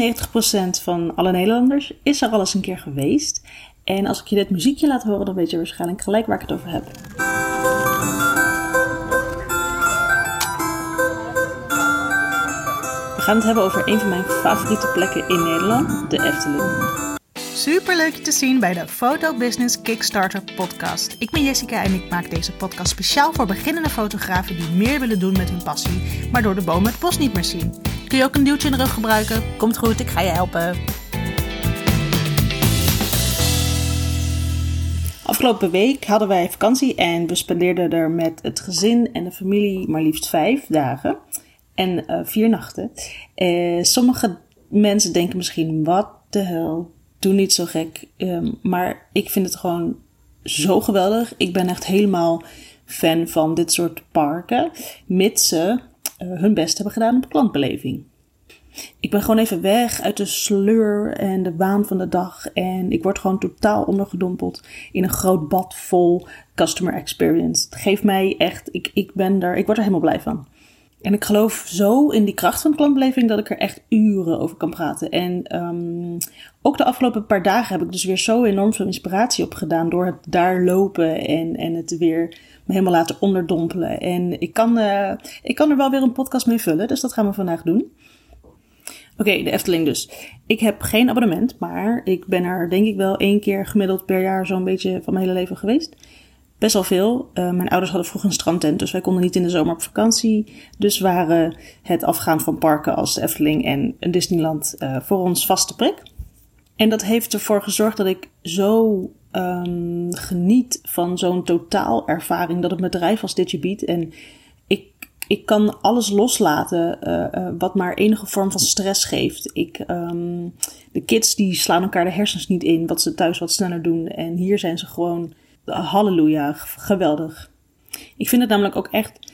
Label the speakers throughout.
Speaker 1: 94% van alle Nederlanders is er al eens een keer geweest. En als ik je dit muziekje laat horen, dan weet je waarschijnlijk gelijk waar ik het over heb. We gaan het hebben over een van mijn favoriete plekken in Nederland, de Efteling.
Speaker 2: Super leuk je te zien bij de Photo Business Kickstarter podcast. Ik ben Jessica en ik maak deze podcast speciaal voor beginnende fotografen die meer willen doen met hun passie, maar door de bomen het bos niet meer zien. Kun je ook een duwtje in de rug gebruiken? Komt goed, ik ga je helpen.
Speaker 1: Afgelopen week hadden wij vakantie en we spendeerden er met het gezin en de familie maar liefst vijf dagen en uh, vier nachten. Uh, sommige mensen denken misschien, wat de hel, doe niet zo gek. Um, maar ik vind het gewoon zo geweldig. Ik ben echt helemaal fan van dit soort parken, mits ze hun best hebben gedaan op klantbeleving. Ik ben gewoon even weg uit de sleur en de waan van de dag. En ik word gewoon totaal ondergedompeld in een groot bad vol customer experience. Het geeft mij echt, ik, ik ben er, ik word er helemaal blij van. En ik geloof zo in die kracht van klantbeleving dat ik er echt uren over kan praten. En um, ook de afgelopen paar dagen heb ik dus weer zo enorm veel inspiratie opgedaan door het daar lopen en, en het weer me helemaal laten onderdompelen. En ik kan, uh, ik kan er wel weer een podcast mee vullen, dus dat gaan we vandaag doen. Oké, de Efteling dus. Ik heb geen abonnement, maar ik ben er denk ik wel één keer gemiddeld per jaar zo'n beetje van mijn hele leven geweest best wel veel. Uh, mijn ouders hadden vroeger een strandtent, dus wij konden niet in de zomer op vakantie. Dus waren het afgaan van parken als Efteling en Disneyland uh, voor ons vaste prik. En dat heeft ervoor gezorgd dat ik zo um, geniet van zo'n totaalervaring dat het bedrijf als dit je biedt. En ik, ik kan alles loslaten uh, wat maar enige vorm van stress geeft. Ik, um, de kids die slaan elkaar de hersens niet in, wat ze thuis wat sneller doen. En hier zijn ze gewoon halleluja, geweldig. Ik vind het namelijk ook echt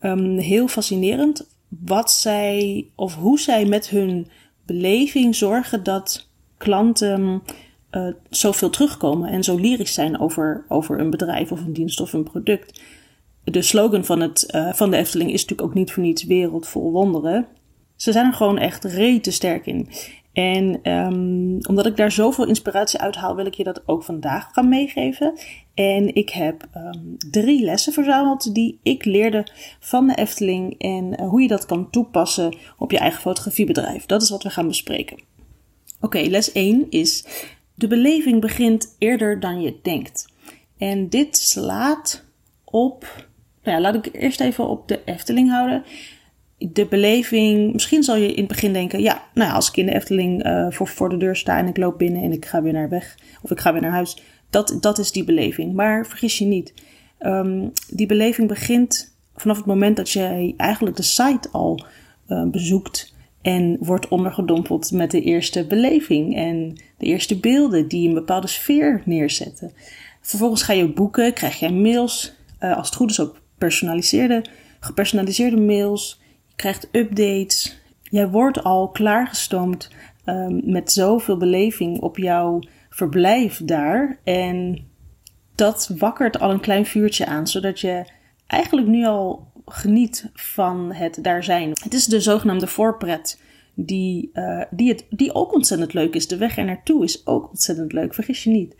Speaker 1: um, heel fascinerend wat zij of hoe zij met hun beleving zorgen dat klanten uh, zoveel terugkomen en zo lyrisch zijn over, over een bedrijf of een dienst of een product. De slogan van, het, uh, van de Efteling is natuurlijk ook niet voor niets wereld vol wonderen. Ze zijn er gewoon echt rete sterk in. En um, omdat ik daar zoveel inspiratie uit haal, wil ik je dat ook vandaag gaan meegeven. En ik heb um, drie lessen verzameld die ik leerde van de Efteling en uh, hoe je dat kan toepassen op je eigen fotografiebedrijf. Dat is wat we gaan bespreken. Oké, les 1 is: de beleving begint eerder dan je denkt. En dit slaat op. Nou ja, laat ik eerst even op de Efteling houden de beleving, misschien zal je in het begin denken, ja, nou als ik in de Efteling uh, voor, voor de deur sta en ik loop binnen en ik ga weer naar weg, of ik ga weer naar huis, dat, dat is die beleving. Maar vergis je niet, um, die beleving begint vanaf het moment dat jij eigenlijk de site al uh, bezoekt en wordt ondergedompeld met de eerste beleving en de eerste beelden die een bepaalde sfeer neerzetten. Vervolgens ga je boeken, krijg jij mails, uh, als het goed is ook personaliseerde, gepersonaliseerde mails krijgt updates. Jij wordt al klaargestoomd um, met zoveel beleving op jouw verblijf daar. En dat wakkert al een klein vuurtje aan, zodat je eigenlijk nu al geniet van het daar zijn. Het is de zogenaamde voorpret. Die, uh, die, het, die ook ontzettend leuk is. De weg er naartoe is ook ontzettend leuk, vergis je niet.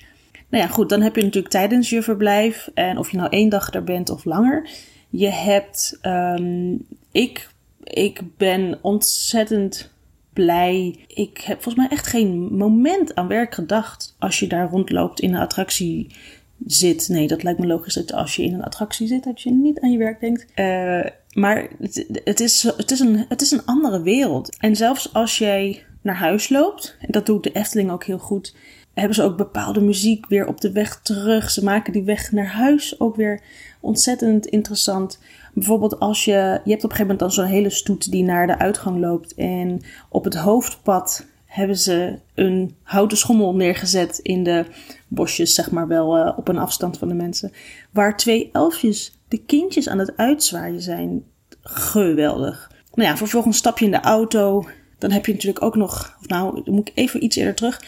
Speaker 1: Nou ja, goed, dan heb je natuurlijk tijdens je verblijf, en of je nou één dag er bent of langer, je hebt, um, ik ik ben ontzettend blij. Ik heb volgens mij echt geen moment aan werk gedacht als je daar rondloopt in een attractie zit. Nee, dat lijkt me logisch dat als je in een attractie zit, dat je niet aan je werk denkt. Uh, maar het, is, het, is een, het is een andere wereld. En zelfs als jij naar huis loopt, en dat doet de Efteling ook heel goed, hebben ze ook bepaalde muziek weer op de weg terug. Ze maken die weg naar huis ook weer ontzettend interessant. Bijvoorbeeld als je, je hebt op een gegeven moment dan zo'n hele stoet die naar de uitgang loopt. En op het hoofdpad hebben ze een houten schommel neergezet in de bosjes, zeg maar wel uh, op een afstand van de mensen. Waar twee elfjes de kindjes aan het uitzwaaien zijn. Geweldig. Nou ja, vervolgens stap je in de auto. Dan heb je natuurlijk ook nog, of nou, dan moet ik even iets eerder terug.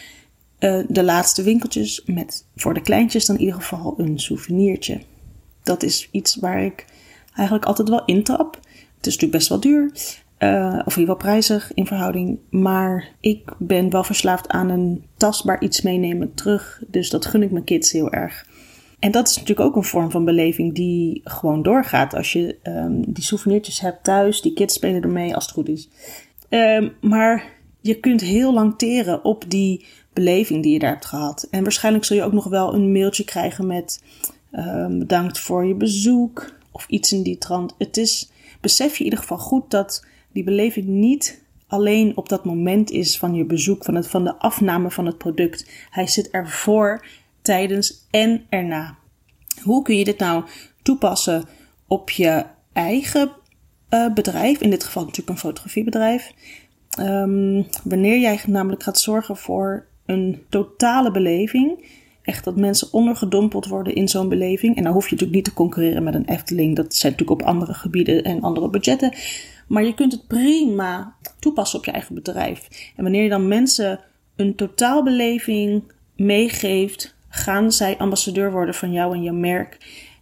Speaker 1: Uh, de laatste winkeltjes met voor de kleintjes dan in ieder geval een souvenirtje. Dat is iets waar ik eigenlijk altijd wel intrap. Het is natuurlijk best wel duur. Uh, of in ieder geval prijzig in verhouding. Maar ik ben wel verslaafd aan een tastbaar iets meenemen terug. Dus dat gun ik mijn kids heel erg. En dat is natuurlijk ook een vorm van beleving die gewoon doorgaat. Als je um, die souvenirtjes hebt thuis, die kids spelen ermee als het goed is. Um, maar je kunt heel lang teren op die beleving die je daar hebt gehad. En waarschijnlijk zul je ook nog wel een mailtje krijgen met um, bedankt voor je bezoek of iets in die trant. Het is, besef je in ieder geval goed dat die beleving niet alleen op dat moment is van je bezoek, van, het, van de afname van het product. Hij zit ervoor, tijdens en erna. Hoe kun je dit nou toepassen op je eigen uh, bedrijf? In dit geval natuurlijk een fotografiebedrijf. Um, wanneer jij namelijk gaat zorgen voor een totale beleving. Echt dat mensen ondergedompeld worden in zo'n beleving. En dan hoef je natuurlijk niet te concurreren met een Efteling. Dat zijn natuurlijk op andere gebieden en andere budgetten. Maar je kunt het prima toepassen op je eigen bedrijf. En wanneer je dan mensen een totaalbeleving meegeeft, gaan zij ambassadeur worden van jou en je merk.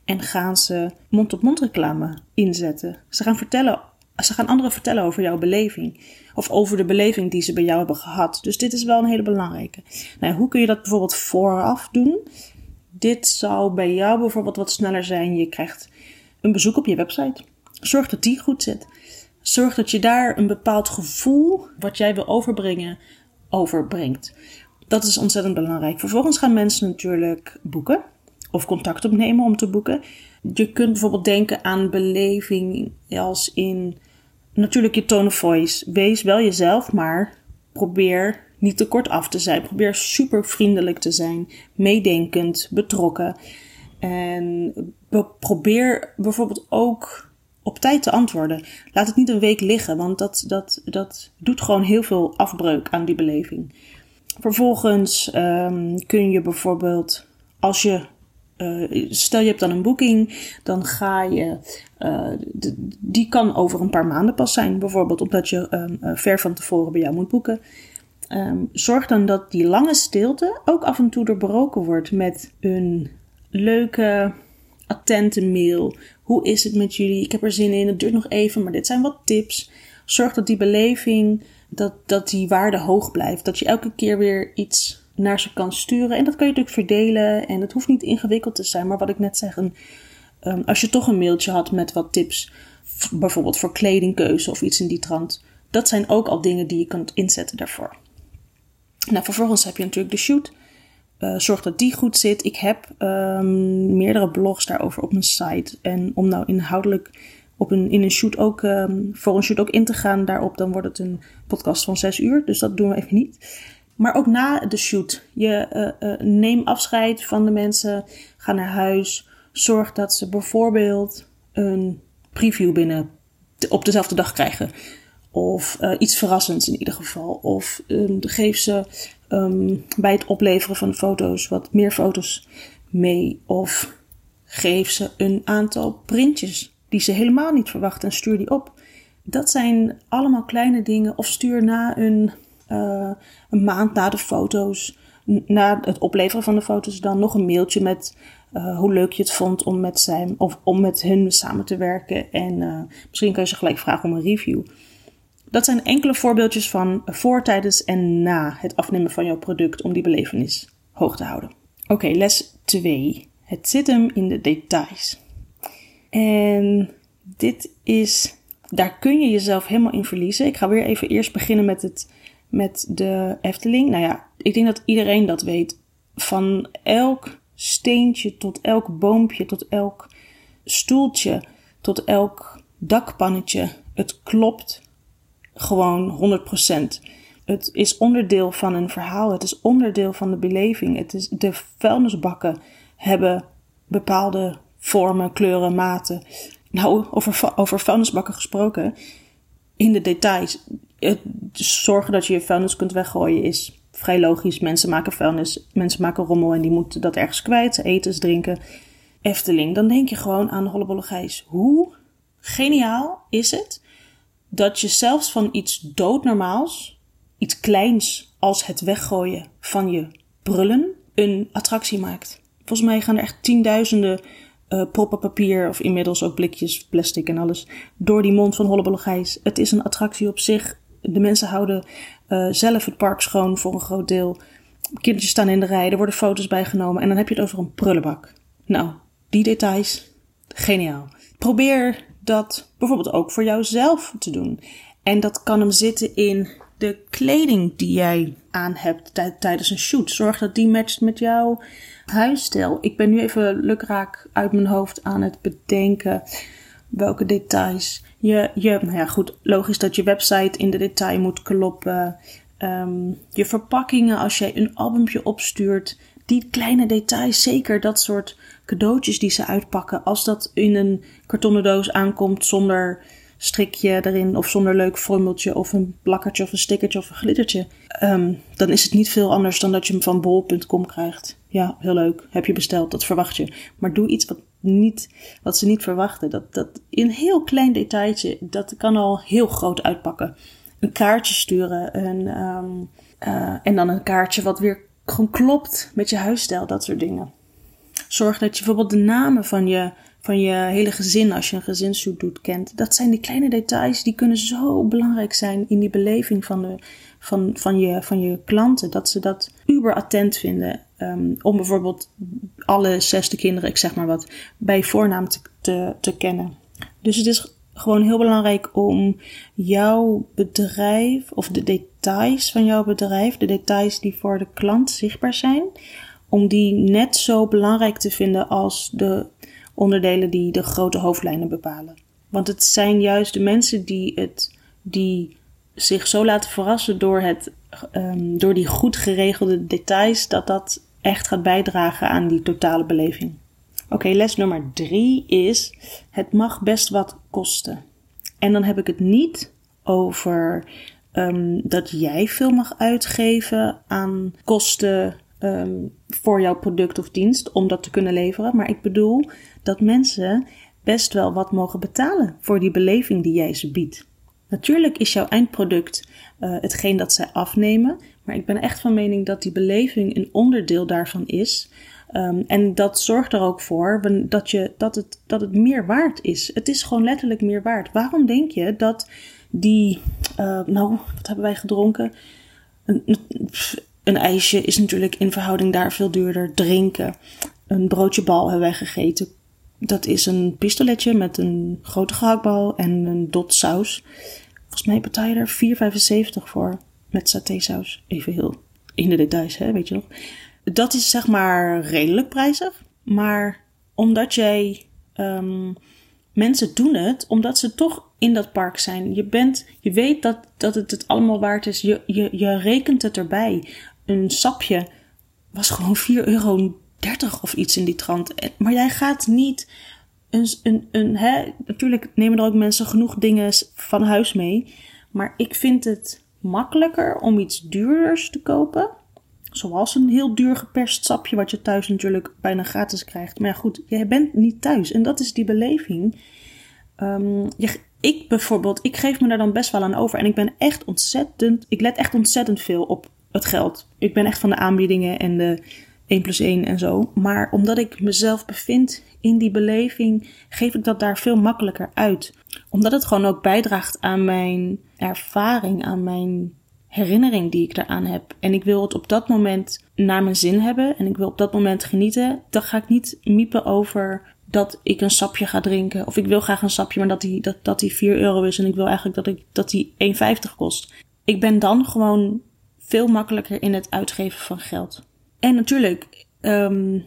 Speaker 1: En gaan ze mond-op-mond reclame inzetten. Ze gaan vertellen ze gaan anderen vertellen over jouw beleving. Of over de beleving die ze bij jou hebben gehad. Dus dit is wel een hele belangrijke. Nou, hoe kun je dat bijvoorbeeld vooraf doen? Dit zou bij jou bijvoorbeeld wat sneller zijn. Je krijgt een bezoek op je website. Zorg dat die goed zit. Zorg dat je daar een bepaald gevoel wat jij wil overbrengen, overbrengt. Dat is ontzettend belangrijk. Vervolgens gaan mensen natuurlijk boeken of contact opnemen om te boeken. Je kunt bijvoorbeeld denken aan beleving als in natuurlijk je tone of voice. Wees wel jezelf, maar probeer niet te kort af te zijn. Probeer super vriendelijk te zijn, meedenkend, betrokken. En probeer bijvoorbeeld ook op tijd te antwoorden. Laat het niet een week liggen, want dat, dat, dat doet gewoon heel veel afbreuk aan die beleving. Vervolgens um, kun je bijvoorbeeld, als je uh, stel je hebt dan een boeking, dan ga je. Uh, die kan over een paar maanden pas zijn, bijvoorbeeld omdat je um, uh, ver van tevoren bij jou moet boeken. Um, zorg dan dat die lange stilte ook af en toe doorbroken wordt met een leuke, attente mail. Hoe is het met jullie? Ik heb er zin in. Het duurt nog even, maar dit zijn wat tips. Zorg dat die beleving, dat, dat die waarde hoog blijft. Dat je elke keer weer iets naar ze kan sturen. En dat kan je natuurlijk verdelen en het hoeft niet ingewikkeld te zijn. Maar wat ik net zeg, een, um, als je toch een mailtje had met wat tips, bijvoorbeeld voor kledingkeuze of iets in die trant, dat zijn ook al dingen die je kunt inzetten daarvoor. Nou, vervolgens heb je natuurlijk de shoot. Uh, zorg dat die goed zit. Ik heb um, meerdere blogs daarover op mijn site. En om nou inhoudelijk op een, in een shoot ook, um, voor een shoot ook in te gaan daarop, dan wordt het een podcast van 6 uur. Dus dat doen we even niet. Maar ook na de shoot. Je uh, uh, neem afscheid van de mensen. Ga naar huis. Zorg dat ze bijvoorbeeld een preview binnen op dezelfde dag krijgen. Of uh, iets verrassends in ieder geval. Of um, geef ze um, bij het opleveren van foto's wat meer foto's mee. Of geef ze een aantal printjes die ze helemaal niet verwachten en stuur die op. Dat zijn allemaal kleine dingen. Of stuur na een uh, een maand na de foto's, na het opleveren van de foto's, dan nog een mailtje met uh, hoe leuk je het vond om met, zijn, of om met hun samen te werken. En uh, misschien kan je ze gelijk vragen om een review. Dat zijn enkele voorbeeldjes van voor, tijdens en na het afnemen van jouw product om die belevenis hoog te houden. Oké, les 2. Het zit hem in de details. En dit is, daar kun je jezelf helemaal in verliezen. Ik ga weer even eerst beginnen met het met de Efteling. Nou ja, ik denk dat iedereen dat weet. Van elk steentje tot elk boompje, tot elk stoeltje, tot elk dakpannetje. Het klopt gewoon 100%. Het is onderdeel van een verhaal. Het is onderdeel van de beleving. Het is, de vuilnisbakken hebben bepaalde vormen, kleuren, maten. Nou, over, over vuilnisbakken gesproken. In de details het zorgen dat je je vuilnis kunt weggooien is vrij logisch. Mensen maken vuilnis, mensen maken rommel en die moeten dat ergens kwijt. Eten, drinken. Efteling. Dan denk je gewoon aan Hollebolle Gijs. Hoe geniaal is het dat je zelfs van iets doodnormaals, iets kleins als het weggooien van je brullen, een attractie maakt. Volgens mij gaan er echt tienduizenden uh, proppen papier of inmiddels ook blikjes, plastic en alles door die mond van Hollebolle Gijs. Het is een attractie op zich. De mensen houden uh, zelf het park schoon voor een groot deel. Kindertjes staan in de rij, er worden foto's bijgenomen en dan heb je het over een prullenbak. Nou, die details, geniaal. Probeer dat bijvoorbeeld ook voor jouzelf te doen. En dat kan hem zitten in de kleding die jij aan hebt tijdens een shoot. Zorg dat die matcht met jouw huisstijl. Ik ben nu even lukraak uit mijn hoofd aan het bedenken welke details. Je, je, nou ja, goed, logisch dat je website in de detail moet kloppen. Um, je verpakkingen, als jij een albumpje opstuurt, die kleine details, zeker dat soort cadeautjes die ze uitpakken. Als dat in een kartonnen doos aankomt zonder strikje erin of zonder leuk frummeltje of een plakkertje of een stickertje of een glittertje. Um, dan is het niet veel anders dan dat je hem van bol.com krijgt. Ja, heel leuk. Heb je besteld, dat verwacht je. Maar doe iets wat, niet, wat ze niet verwachten. Dat, dat een heel klein detailtje, dat kan al heel groot uitpakken. Een kaartje sturen um, uh, en dan een kaartje wat weer gewoon klopt met je huisstijl, dat soort dingen. Zorg dat je bijvoorbeeld de namen van je van je hele gezin als je een gezinsshoot doet kent. Dat zijn die kleine details die kunnen zo belangrijk zijn in die beleving van, de, van, van, je, van je klanten. Dat ze dat uber attent vinden. Um, om bijvoorbeeld alle zesde kinderen, ik zeg maar wat, bij voornaam te, te, kennen. Dus het is gewoon heel belangrijk om jouw bedrijf of de details van jouw bedrijf, de details die voor de klant zichtbaar zijn, om die net zo belangrijk te vinden als de onderdelen die de grote hoofdlijnen bepalen. Want het zijn juist de mensen die, het, die zich zo laten verrassen door, het, um, door die goed geregelde details, dat dat echt gaat bijdragen aan die totale beleving. Oké, les nummer drie is: het mag best wat kosten. En dan heb ik het niet over um, dat jij veel mag uitgeven aan kosten um, voor jouw product of dienst om dat te kunnen leveren. Maar ik bedoel dat mensen best wel wat mogen betalen voor die beleving die jij ze biedt. Natuurlijk is jouw eindproduct uh, hetgeen dat zij afnemen, maar ik ben echt van mening dat die beleving een onderdeel daarvan is. Um, en dat zorgt er ook voor dat, je, dat, het, dat het meer waard is. Het is gewoon letterlijk meer waard. Waarom denk je dat die, uh, nou, wat hebben wij gedronken? Een, een ijsje is natuurlijk in verhouding daar veel duurder. Drinken. Een broodje bal hebben wij gegeten. Dat is een pistoletje met een grote gehaktbal en een dot saus. Volgens mij betaal je er 4,75 voor met satésaus. Even heel in de details, hè, weet je nog. Dat is zeg maar redelijk prijzig. Maar omdat jij. Um, mensen doen het omdat ze toch in dat park zijn. Je, bent, je weet dat, dat het het allemaal waard is. Je, je, je rekent het erbij een sapje was gewoon 4,30 euro of iets in die trant. Maar jij gaat niet een, een, een hè, natuurlijk nemen er ook mensen genoeg dingen van huis mee. Maar ik vind het makkelijker om iets duurders te kopen. Zoals een heel duur geperst sapje, wat je thuis natuurlijk bijna gratis krijgt. Maar ja, goed, jij bent niet thuis. En dat is die beleving. Um, je, ik bijvoorbeeld, ik geef me daar dan best wel aan over. En ik ben echt ontzettend, ik let echt ontzettend veel op het geld. Ik ben echt van de aanbiedingen en de 1 plus 1 en zo. Maar omdat ik mezelf bevind in die beleving, geef ik dat daar veel makkelijker uit. Omdat het gewoon ook bijdraagt aan mijn ervaring, aan mijn herinnering die ik eraan heb. En ik wil het op dat moment naar mijn zin hebben en ik wil op dat moment genieten. Dan ga ik niet miepen over dat ik een sapje ga drinken. Of ik wil graag een sapje, maar dat die, dat, dat die 4 euro is en ik wil eigenlijk dat, ik, dat die 1,50 kost. Ik ben dan gewoon veel makkelijker in het uitgeven van geld. En natuurlijk, um,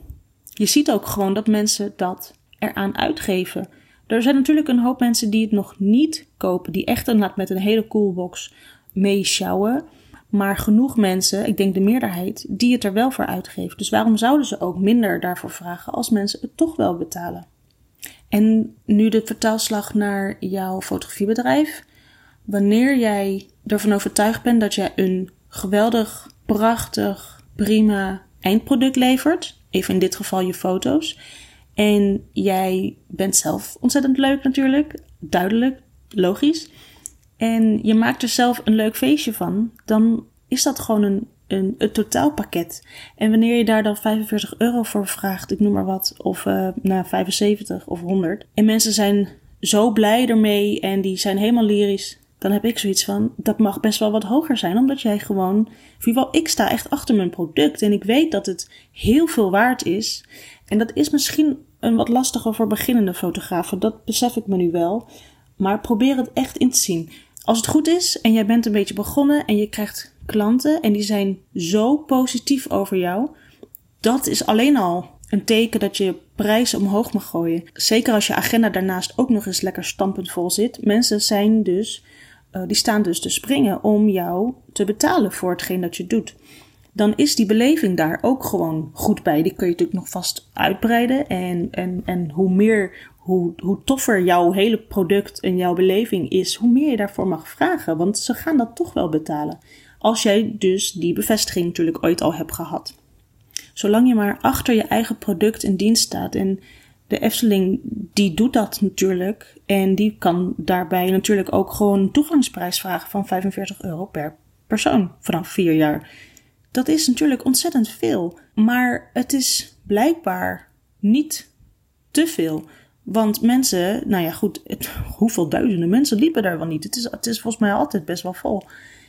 Speaker 1: je ziet ook gewoon dat mensen dat eraan uitgeven. Er zijn natuurlijk een hoop mensen die het nog niet kopen, die echt een, met een hele coolbox meeschouwen. Maar genoeg mensen, ik denk de meerderheid, die het er wel voor uitgeven. Dus waarom zouden ze ook minder daarvoor vragen als mensen het toch wel betalen? En nu de vertaalslag naar jouw fotografiebedrijf. Wanneer jij ervan overtuigd bent dat jij een geweldig, prachtig, prima eindproduct levert. Even in dit geval je foto's. En jij bent zelf ontzettend leuk natuurlijk. Duidelijk, logisch. En je maakt er zelf een leuk feestje van. Dan is dat gewoon een een, het totaalpakket. En wanneer je daar dan 45 euro voor vraagt, ik noem maar wat, of uh, nou, 75 of 100, en mensen zijn zo blij ermee en die zijn helemaal lyrisch, dan heb ik zoiets van, dat mag best wel wat hoger zijn, omdat jij gewoon, in ik sta echt achter mijn product en ik weet dat het heel veel waard is. En dat is misschien een wat lastiger voor beginnende fotografen, dat besef ik me nu wel. Maar probeer het echt in te zien. Als het goed is en jij bent een beetje begonnen en je krijgt klanten en die zijn zo positief over jou, dat is alleen al een teken dat je prijs omhoog mag gooien. Zeker als je agenda daarnaast ook nog eens lekker stampend vol zit. Mensen zijn dus, uh, die staan dus te springen om jou te betalen voor hetgeen dat je doet. Dan is die beleving daar ook gewoon goed bij. Die kun je natuurlijk nog vast uitbreiden. En, en, en hoe meer, hoe, hoe toffer jouw hele product en jouw beleving is, hoe meer je daarvoor mag vragen. Want ze gaan dat toch wel betalen. Als jij dus die bevestiging natuurlijk ooit al hebt gehad. Zolang je maar achter je eigen product en dienst staat. En de Efteling, die doet dat natuurlijk. En die kan daarbij natuurlijk ook gewoon een toegangsprijs vragen van 45 euro per persoon vanaf vier jaar. Dat is natuurlijk ontzettend veel. Maar het is blijkbaar niet te veel. Want mensen, nou ja, goed, hoeveel duizenden mensen liepen daar wel niet? Het is, het is volgens mij altijd best wel vol.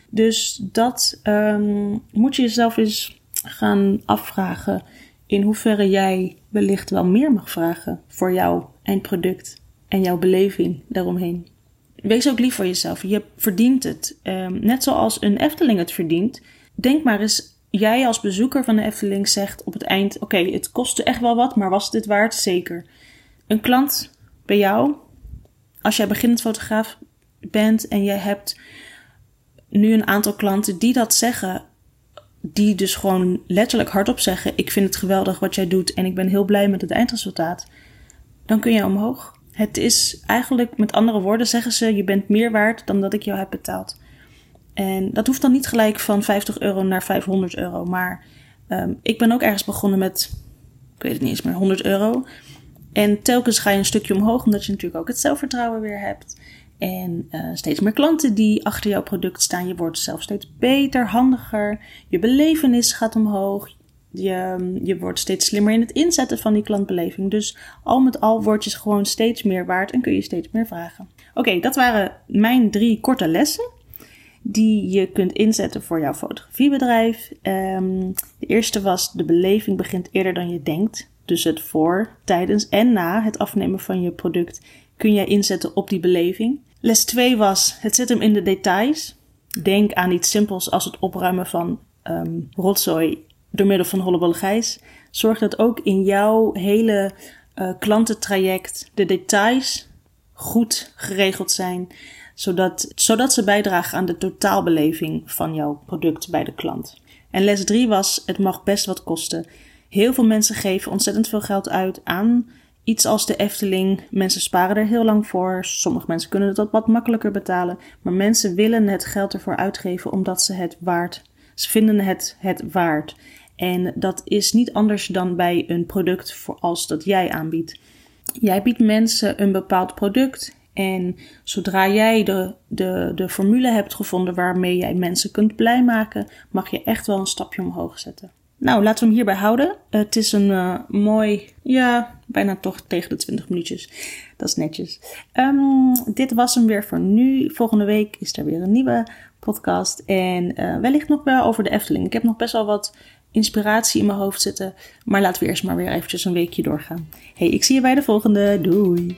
Speaker 1: Dus dat um, moet je jezelf eens gaan afvragen in hoeverre jij wellicht wel meer mag vragen voor jouw eindproduct en jouw beleving daaromheen. Wees ook lief voor jezelf. Je verdient het. Um, net zoals een Efteling het verdient. Denk maar eens, jij als bezoeker van de Efteling zegt op het eind: Oké, het kostte echt wel wat, maar was het waard? Zeker. Een klant bij jou, als jij beginnend fotograaf bent en je hebt nu een aantal klanten die dat zeggen, die dus gewoon letterlijk hardop zeggen: Ik vind het geweldig wat jij doet en ik ben heel blij met het eindresultaat, dan kun je omhoog. Het is eigenlijk, met andere woorden, zeggen ze: Je bent meer waard dan dat ik jou heb betaald. En dat hoeft dan niet gelijk van 50 euro naar 500 euro. Maar um, ik ben ook ergens begonnen met, ik weet het niet eens meer, 100 euro. En telkens ga je een stukje omhoog, omdat je natuurlijk ook het zelfvertrouwen weer hebt. En uh, steeds meer klanten die achter jouw product staan. Je wordt zelf steeds beter, handiger. Je belevenis gaat omhoog. Je, je wordt steeds slimmer in het inzetten van die klantbeleving. Dus al met al word je gewoon steeds meer waard en kun je steeds meer vragen. Oké, dat waren mijn drie korte lessen die je kunt inzetten voor jouw fotografiebedrijf. Um, de eerste was: de beleving begint eerder dan je denkt. Dus het voor, tijdens en na het afnemen van je product kun jij inzetten op die beleving. Les 2 was: het zit hem in de details. Denk aan iets simpels als het opruimen van um, rotzooi door middel van hollebolle gijs. Zorg dat ook in jouw hele uh, klantentraject de details goed geregeld zijn zodat, zodat ze bijdragen aan de totaalbeleving van jouw product bij de klant. En les 3 was: het mag best wat kosten. Heel veel mensen geven ontzettend veel geld uit aan iets als de Efteling. Mensen sparen er heel lang voor. Sommige mensen kunnen het wat makkelijker betalen. Maar mensen willen het geld ervoor uitgeven omdat ze het waard. Ze vinden het het waard. En dat is niet anders dan bij een product als dat jij aanbiedt. Jij biedt mensen een bepaald product en zodra jij de, de, de formule hebt gevonden waarmee jij mensen kunt blij maken, mag je echt wel een stapje omhoog zetten. Nou, laten we hem hierbij houden. Het is een uh, mooi, ja, bijna toch tegen de 20 minuutjes. Dat is netjes. Um, dit was hem weer voor nu. Volgende week is er weer een nieuwe podcast. En uh, wellicht nog wel over de Efteling. Ik heb nog best wel wat inspiratie in mijn hoofd zitten. Maar laten we eerst maar weer eventjes een weekje doorgaan. Hey, ik zie je bij de volgende. Doei!